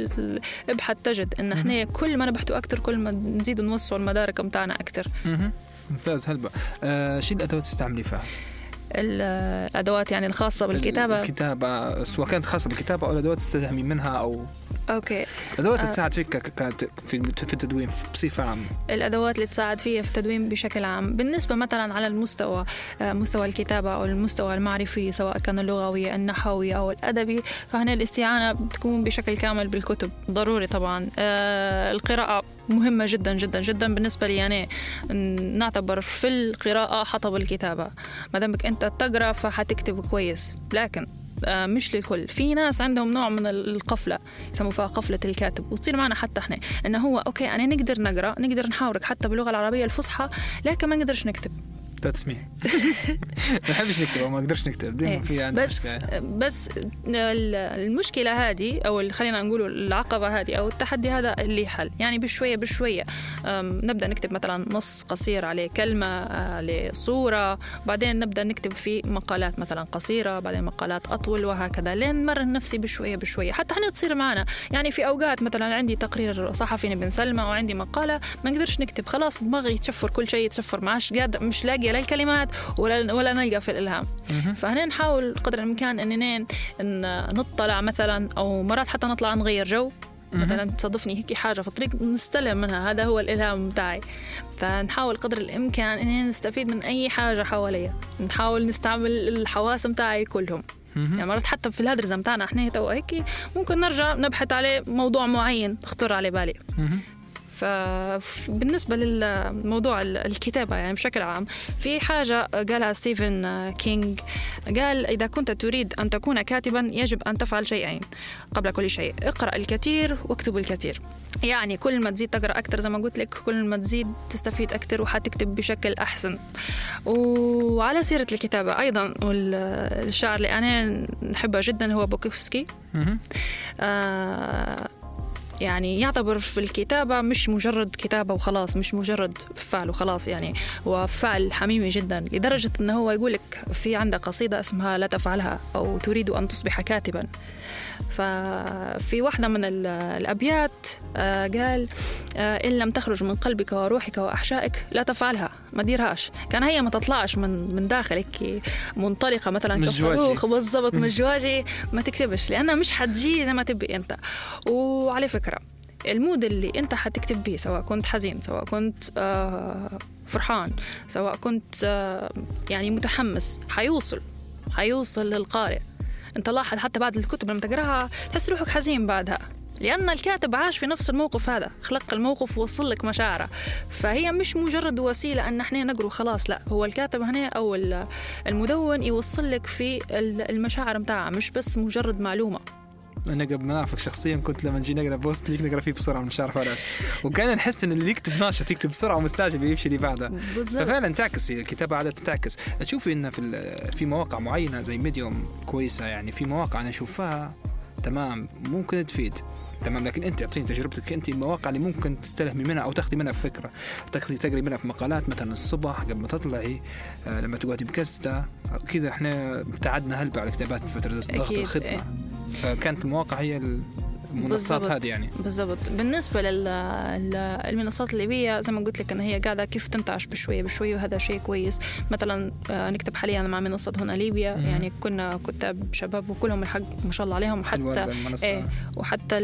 ابحث تجد إن إحنا كل ما نبحثوا أكثر كل ما نزيد نوسعوا المدارك بتاعنا أكثر. ممتاز هلبة آه شو الأدوات تستعملي فيها؟ الأدوات يعني الخاصة بالكتابة. الكتابة سواء كانت خاصة بالكتابة أو الأدوات تستدعمي منها أو أوكي. ادوات آه. تساعد فيك في في التدوين بصفة عامة. الأدوات اللي تساعد فيها في التدوين بشكل عام. بالنسبة مثلا على المستوى آه، مستوى الكتابة أو المستوى المعرفي سواء كان اللغوي النحوي أو الأدبي فهنا الاستعانة بتكون بشكل كامل بالكتب. ضروري طبعا. آه، القراءة مهمة جدا جدا جدا. بالنسبة لي يعني نعتبر في القراءة حطب الكتابة. ما دامك أنت تقرأ فحتكتب كويس. لكن مش للكل. في ناس عندهم نوع من القفلة يسموها قفلة الكاتب وتصير معنا حتى إحنا. إنه هو okay أنا نقدر نقرأ نقدر نحاورك حتى باللغة العربية الفصحى لكن ما نقدرش نكتب. that's me (laughs) ما بحبش نكتب أو ما أقدرش نكتب. دائما إيه. في عندي بس مشكلة. بس ال- المشكلة هذه أو خلينا نقول العقبة هذه أو التحدي هذا اللي حل يعني بشويه بشوية نبدأ نكتب مثلا نص قصير عليه كلمة آه، لصوره بعدين نبدأ نكتب في مقالات مثلا قصيرة بعدين مقالات أطول وهكذا لين مرن نفسي بشويه بشوية. حتى إحنا تصير معنا. يعني في أوقات مثلا عندي تقرير صحفي نبي نسلمه وعندي مقالة ما نقدرش نكتب. خلاص دماغي يتشفر كل شيء يتشفر ما عادش قادر مش لاقيه لا الكلمات ولا ولا نلقى في الإلهام. فهنا نحاول قدر الإمكان اننا نطلع مثلا أو مرات حتى نطلع نغير جو. مثلا تصادفني هيك حاجة في الطريق نستلم منها هذا هو الإلهام بتاعي. فنحاول قدر الإمكان اننا نستفيد من أي حاجة حواليا. نحاول نستعمل الحواس بتاعي كلهم. يعني مرات حتى في الهدرزة بتاعنا إحنا تو هيك ممكن نرجع نبحث عليه موضوع معين خطر على بالي. فبالنسبة للموضوع ال- الكتابة يعني بشكل عام في حاجة قالها ستيفن كينج قال إذا كنت تريد أن تكون كاتبا يجب أن تفعل شيئين قبل كل شيء اقرأ الكثير واكتب الكثير يعني كل ما تزيد تقرأ أكثر زي ما قلت لك كل ما تزيد تستفيد أكثر وحتكتب بشكل أحسن. وعلى سيرة الكتابة أيضا والشاعر اللي أنا نحبه جدا هو بوكوفسكي. آه يعني يعتبر في الكتابة مش مجرد كتابة وخلاص مش مجرد فعل وخلاص يعني هو فعل حميمي جدا لدرجة أنه هو يقول لك في عندك قصيدة اسمها لا تفعلها أو تريد أن تصبح كاتبا. ففي واحدة من ال- الأبيات آه، قال آه، إن لم تخرج من قلبك وروحك وأحشائك لا تفعلها. ما ديرهاش. كان هي ما تطلعش من من داخلك منطلقة مثلا. كصاروخ بالضبط مزواجي ما تكتبش لأنها مش حتجي زي ما تبي أنت. وعلى فكرة المود اللي أنت حتكتب به سواء كنت حزين سواء كنت آه، فرحان سواء كنت آه، يعني متحمس حيوصل حيوصل للقارئ. أنت لاحظ حتى بعد الكتب لما تقراها تحس روحك حزين بعدها. لأن الكاتب عاش في نفس الموقف هذا خلق الموقف ووصل لك مشاعره. فهي مش مجرد وسيلة أن إحنا نقرأ خلاص لا هو الكاتب هنا أو ال- المدون يوصل لك في ال- المشاعر متاعها مش بس مجرد معلومة. أنا قبل ما اعرفك شخصيا كنت لما نجي نقرأ post ليك نقرأ فيه بسرعة مش عارف علاش وكان نحس إن اللي يكتب ناشط يكتب بسرعة ومستعجل يمشي اللي بالضبط. ففعلا تعكس الكتابة عادة تعكس. تشوفي إن في في مواقع معينة زي ميديوم كويسة يعني في مواقع أنا أشوفها تمام ممكن تفيد. تمام لكن أنت أعطيني تجربتك أنت المواقع اللي ممكن تستلهمي منها أو تاخذي منها فكرة. تاخذي تقري منها في مقالات مثلا الصبح قبل ما تطلعي آه، لما تقعدي بكسته كذا. إحنا ابتعدنا هلبة على الكتابات في فترة ضغط الخدمة. إيه. فكانت المواقع هي المنصات. هذه يعني بالضبط بالنسبة للمنصات الليبية زي ما قلت لك إن هي قاعدة كيف تنتعش بشوية بشوية وهذا شيء كويس مثلا آه، نكتب حاليا مع منصة هنا ليبيا مم. يعني كنا كتاب شباب وكلهم الحق ما شاء الله عليهم حتى. إيه وحتى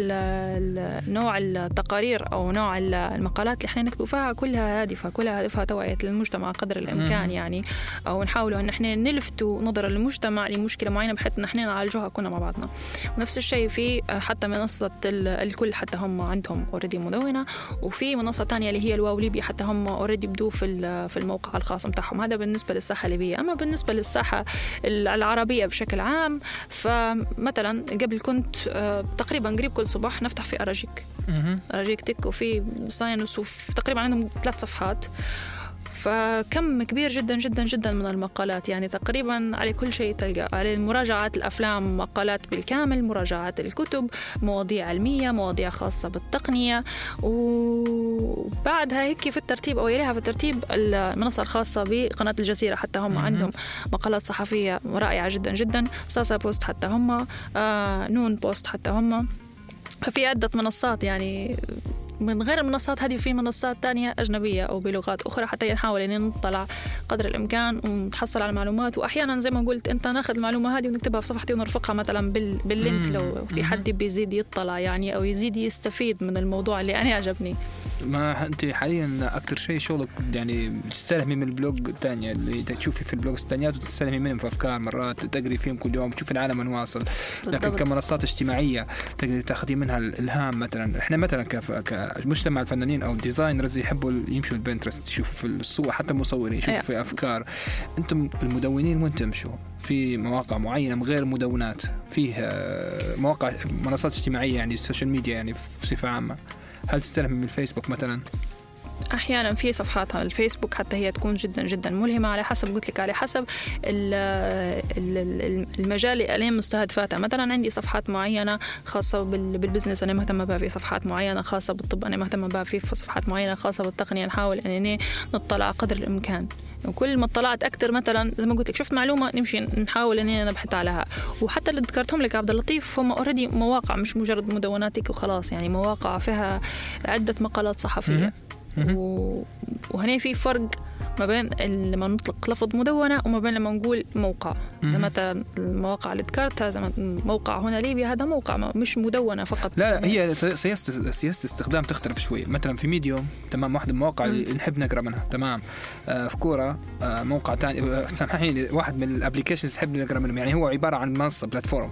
نوع التقارير أو نوع ال- المقالات اللي إحنا نكتب فيها كلها هادفة كلها هدفها توعية للمجتمع قدر الإمكان مم. يعني أو نحاولوا إن إحنا نلفتوا نظر المجتمع لمشكلة معينة بحيث إن إحنا نعالجوها كنا مع بعضنا ونفس الشيء في حتى منصة ال- الكل حتى هم عندهم already مدونة. وفي منصة تانية اللي هي الواو ليبيا حتى هم already بدوا في في الموقع الخاص بتاعهم. هذا بالنسبة للساحة الليبية. أما بالنسبة للساحة العربية بشكل عام فمثلا قبل كنت آه، تقريبا قريب كل صباح نفتح في أراجيك. مهم. أراجيك تك وفي ساينس وفي تقريبا عندهم ثلاث صفحات. فكم كبير جدا جدا جدا من المقالات. يعني تقريبا على كل شيء تلقى. على مراجعات الأفلام مقالات بالكامل مراجعات الكتب مواضيع علمية مواضيع خاصة بالتقنية. وبعدها هيك في الترتيب أو يليها في الترتيب المنصة الخاصة بقناة الجزيرة. حتى هم. عندهم مقالات صحفية رائعة جدا جدا. ساسا بوست حتى هم آه نون بوست حتى هم. ففي عدة منصات يعني من غير المنصات هذه في منصات تانية أجنبية أو بلغات أخرى حتى نحاول إن نطلع قدر الإمكان ونتحصل على معلومات وأحيانا زي ما قلت أنت ناخذ المعلومة هذه ونكتبها في صفحتي ونرفقها مثلا بال... بال link لو في حد بيزيد يطلع يعني أو يزيد يستفيد من الموضوع اللي أنا عجبني ما أنت حاليا أكثر شيء شغلك يعني تستلهمي من ال blog الثانية اللي تشوفي في ال blog الثانيات وتستلهمي منهم في أفكار مرات تقري فيهم كل يوم تشوف العالم وين واصل. لكن. كمنصات اجتماعية تقدري تاخذي منها الإلهام مثلا. إحنا مثلا كف... كمجتمع الفنانين أو ال designers يحبوا يمشوا البنترست يشوفوا في الصور حتى المصورين يشوفوا أيوة. في أفكار أنتم المدونين وين تمشوا في مواقع معينة غير المدونات فيه آه، مواقع منصات اجتماعية يعني ال social media يعني بصفة عامة هل تستلهم من الفيسبوك مثلا؟ أحيانا في صفحات على الفيسبوك حتى هي تكون جدا جدا ملهمة على حسب قلت لك على حسب ال- ال- ال- المجال اللي أنا مستهدفاتها مثلا عندي صفحات معينة خاصة بال- بالبزنس أنا مهتمة بها في صفحات معينة خاصة بالطب أنا مهتمة بها في صفحات معينة خاصة بالتقنية نحاول أني نطلع قدر الإمكان. وكل ما اطلعت أكثر مثلا زي ما قلت لك شفت معلومة نمشي نحاول اننا نبحث عليها. وحتى اللي ذكرتهم لك عبد اللطيف هم already مواقع مش مجرد مدوناتك وخلاص يعني مواقع فيها عدة مقالات صحفية. وهنا في فرق ما بين لما نطلق لفظ مدونة وما بين لما نقول موقع. زي مثلا المواقع اللي ذكرتها زي موقع هنا ليبيا هذا موقع مش مدونة فقط. لا لا هي سياسة سياسة الاستخدام تختلف شوي مثلا في ميديوم تمام واحد من المواقع اللي نحب نقرأ منها تمام. آه في Quora آه موقع ثاني سامحيني واحد من ال applications نحب نقرا منهم يعني هو عبارة عن منصة platform.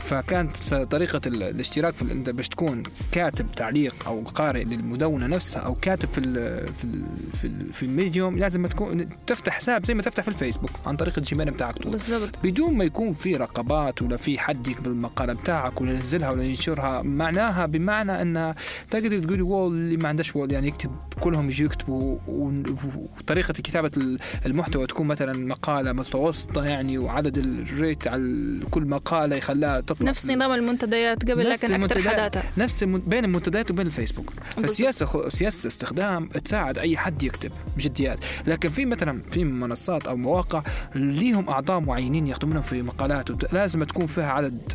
فكانت طريقة ال- الاشتراك في انت باش تكون كاتب تعليق أو قارئ للمدونة نفسها أو كاتب في ال في ال في, ال في ال Medium لازم تكون تفتح حساب زي ما تفتح في الفيسبوك عن طريق ال Gmail بتاعك طول. بالضبط. بدون ما يكون في رقابات ولا في حد يقبل المقالة بتاعك ولا ينزلها ولا ينشرها معناها بمعنى أن تقدر تقولي wall اللي ما عندهش wall يعني يكتب كلهم يجوا يكتبوا وطريقة كتابة ال- المحتوى تكون مثلا مقالة متوسطة يعني وعدد ال read على كل مقالة يخليها تطلع نفس نظام المنتديات قبل لكن أكثر حداثة. نفس بين المنتديات وبين الفيسبوك. فالسياسه خ- سياسة استخدام تساعد أي حد يكتب بجديات. لكن في مثلا في منصات أو مواقع ليهم أعضاء معينين ياخذوا منهم في مقالات. لازم تكون فيها عدد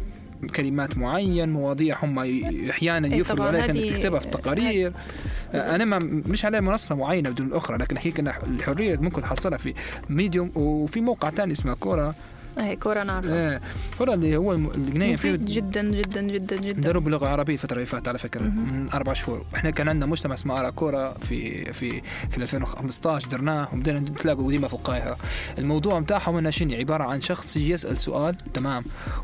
كلمات معين مواضيع هم أحيانا إيه يفرضوا عليك إنك تكتبها في تقارير أنا ما مش على منصة معينة بدون الأخرى لكن إن الحرية ممكن تحصلها في ميديوم وفي موقع ثاني اسمه كوره هي كورة نعرفها آه، كورة اللي هو الجنيه فيه جدا جدا جدا جدا. ندرب باللغة العربية الفترة اللي فاتت على فكرة من أربع شهور. إحنا كان عندنا مجتمع اسمه ارا كورة في في في 2015 درناه وبدينا نتلاقوا ديما في القاهره الموضوع بتاعهم إنه شنو عبارة عن شخص يجي يسأل سؤال تمام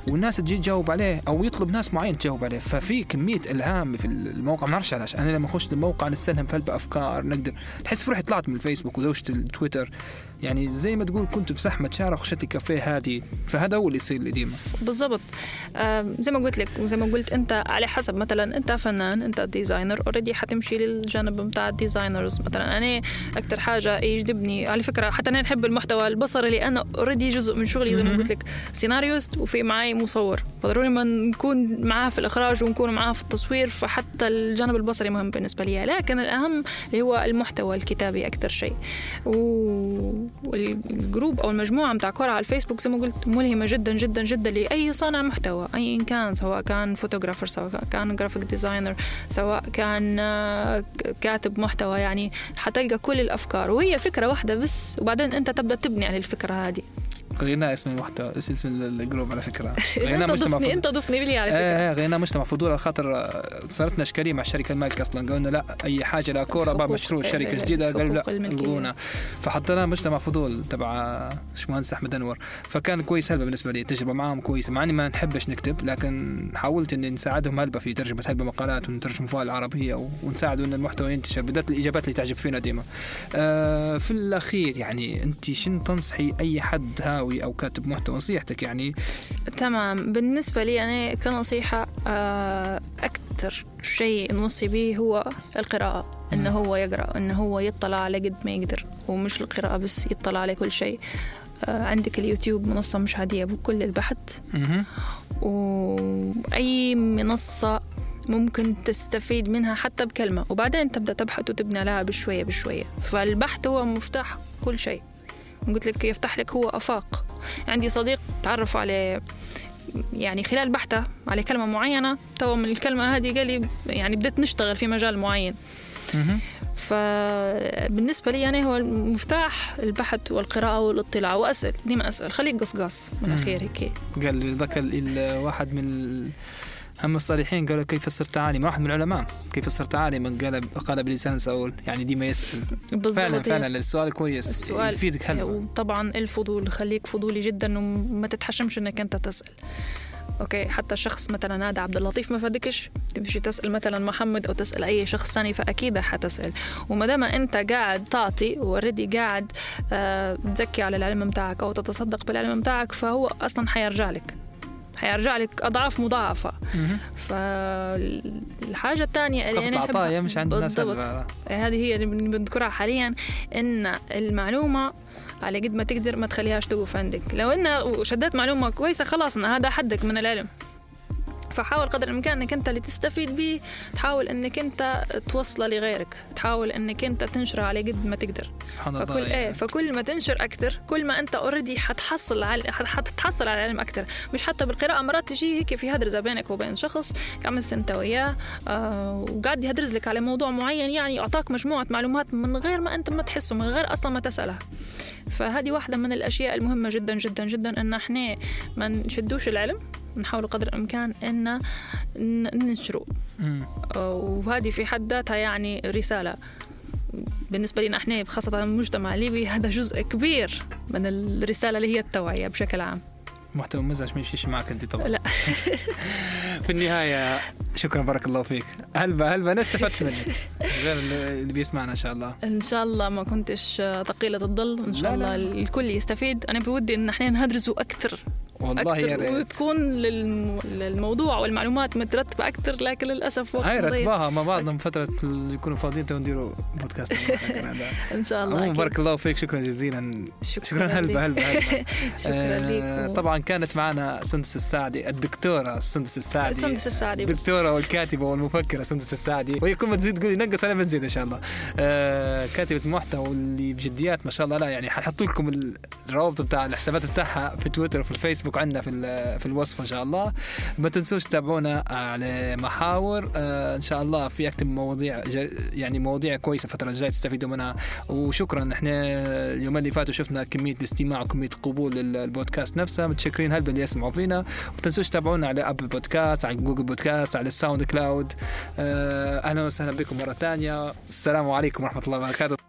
والناس تجي تجاوب عليه أو يطلب ناس معين تجاوب عليه. ففي كمية إلهام في الموقع ما نعرفش علاش. أنا لما أخش الموقع نستلهم في أفكار نقدر تحس روحي طلعت من الفيسبوك وزوجة التويتر. يعني زي ما تقول كنت في زحمة شارع خشيت كافيه هادي فهذا هو اللي يصير لي ديما. بالضبط. آم، زي ما قلت لك وزي ما قلت أنت على حسب مثلا أنت فنان أنت designer already حتمشي للجانب بتاع ال designers مثلا. أنا أكثر حاجة يجذبني على فكرة حتى أنا نحب المحتوى البصري لأنه already جزء من شغلي زي ما قلت لك scenarist وفي معي مصور. فضروري ما نكون معاه في الإخراج ونكون معاه في التصوير فحتى الجانب البصري مهم بالنسبة لي. لكن الأهم اللي هو المحتوى الكتابي أكثر شيء. و- وال group أو المجموعة متاع كره على الفيسبوك زي ما قلت ملهمة جدا جدا جدا لأي صانع محتوى ايا كان سواء كان photographer سواء كان graphic designer سواء كان آه، كاتب محتوى يعني حتلقى كل الأفكار. وهي فكرة واحدة بس وبعدين أنت تبدأ تبني على الفكرة هذه. غيرنا اسم المحتوى اسم ال group على فكرة. (laughs) أنت ضفني أنت ضفني لي على فكرة. إيه غينا مجتمع فضول على خاطر آه، صارتنا اشكاليه مع الشركة المالكه أصلا. قلنا لا أي حاجة لا كورة باب حقوق- مشروع شركة إيه، جديدة قالوا لا. ألغونا. فحطينا مجتمع فضول تبع باشمهندس أحمد أنور. فكان كويس هلبة بالنسبة لي التجربه معاهم كويسة مع إني ما نحبش نكتب لكن حاولت إني نساعدهم هلبة في ترجمة هلبة مقالات ونترجم فيها العربيه و- ونساعدوا ان المحتوى ينتشر بدات الإجابات اللي تعجب فينا ديما. آه في الأخير يعني أنت شنو تنصحي أي حد هاوي أو كاتب محتوى نصيحتك يعني. تمام. بالنسبة لي أنا كنصيحة آه، أكثر شيء نوصي به هو القراءة إنه هو يقرأ إنه هو يطلع على قد ما يقدر. ومش القراءة بس يطلع على كل شيء. آه، عندك اليوتيوب منصة مش عادية بكل البحث. وأي منصة ممكن تستفيد منها حتى بكلمة. وبعدين تبدأ تبحث وتبني عليها بشوية بشوية. فالبحث هو مفتاح كل شيء. قلت لك يفتح لك هو آفاق عندي صديق تعرف على يعني خلال بحثه على كلمة معينة تو من الكلمة هذه قال لي يعني بدأت نشتغل في مجال معين. فبالنسبة لي يعني هو المفتاح البحث والقراءة والاطلاع وأسأل ديما أسأل خليك قصقاص من. الأخير هيك قال ذاك ال- الواحد من هم الصالحين قالوا كيف صرت عالما؟ واحد من العلماء. كيف صرت عالما؟ قال قال بلسان سؤول. يعني ديما يسأل. بالضبط فعلا. فعلا السؤال كويس. السؤال يفيدك هلا وطبعا الفضول خليك فضولي جدا وما تتحشمش إنك أنت تسأل. Okay حتى شخص مثلا هذا عبد اللطيف ما فادكش؟ تمشي تسأل مثلا محمد أو تسأل أي شخص ثاني فأكيد حتسأل وما دام أنت قاعد تعطي و already قاعد آه تزكي على العلم بتاعك أو تتصدق بالعلم بتاعك فهو أصلا حيرجع لك. حيرجع لك أضعاف مضاعفة. فالحاجة الثانية اللي أنا يمشي عند الناس. هلا. هذه هي اللي بن- بنذكرها حاليا إن المعلومة على قد ما تقدر ما تخليهاش توقف عندك لو إن شديت معلومة كويسة خلاص هذا حدك من العلم فحاول قدر الإمكان إنك أنت اللي تستفيد به تحاول إنك أنت توصله لغيرك تحاول إنك أنت تنشره على قد ما تقدر. سبحان الله فكل إيه يعني. فكل ما تنشر أكثر كل ما أنت اوريدي حتحصل على حت- حتتحصل على العلم أكثر مش حتى بالقراءة مرات تجي هيك في هدرزة بينك وبين شخص قاعد أنت وياه آه وقاعد يهدرز لك على موضوع معين يعني أعطاك مجموعة معلومات من غير ما أنت ما تحسه من غير أصلا ما تسأله. فهذه واحدة من الأشياء المهمة جدا جدا جدا إن إحنا ما نشدوش العلم نحاول قدر الإمكان إن ننشره. وهذه في حد ذاتها يعني رسالة. بالنسبة لنا إحنا خاصة المجتمع الليبي هذا جزء كبير من الرسالة اللي هي التوعية بشكل عام. محتوى مزعج ما يمشيش معك أنت طبعا. لا. (laughs) في النهاية شكرا بارك الله فيك. هلبا هلبا أنا استفدت منك. غير اللي بيسمعنا إن شاء الله. إن شاء الله ما كنتش ثقيلة الظل. لا، شاء لا. الله الكل يستفيد. أنا بودي إن إحنا نهدرزوا أكثر. والله يا ريت. وتكون للم... للموضوع والمعلومات مترتبة أكثر لكن للأسف وقت هاي ضيق. رتباها مع بعضنا من فترة اللي يكونوا فاضيين تو نديروا بودكاست. (laughs) إن شاء الله. بارك الله فيك شكرا جزيلا. شكرا هلبا ليك. هلبا هلبا. (laughs) شكرا آه، لك. طبعا كانت معنا سندس السعدي الدكتورة سندس السعدي. سندس السعدي. الدكتورة والكاتبة والمفكرة سندس السعدي. وهي كل ما تزيد تقولي نقص أنا بنزيد إن شاء الله. آه كاتبة محتوى واللي بجديات ما شاء الله لا يعني حنحط لكم الروابط بتاع الحسابات بتاعها في تويتر وفي الفيسبوك. عندنا في في الوصف إن شاء الله. ما تنسوش تتابعونا على محاور. آه إن شاء الله في أكتب مواضيع يعني مواضيع كويسة الفترة الجاية تستفيدوا منها. وشكرا إحنا اليومين اللي فاتوا شفنا كمية الاستماع وكمية قبول للبودكاست نفسها متشكرين هلبا اللي يسمعوا فينا. وما تنسوش تتابعونا على Apple Podcasts على Google Podcasts على ال SoundCloud آه، أهلا وسهلا بكم مرة ثانية السلام عليكم ورحمة الله وبركاته.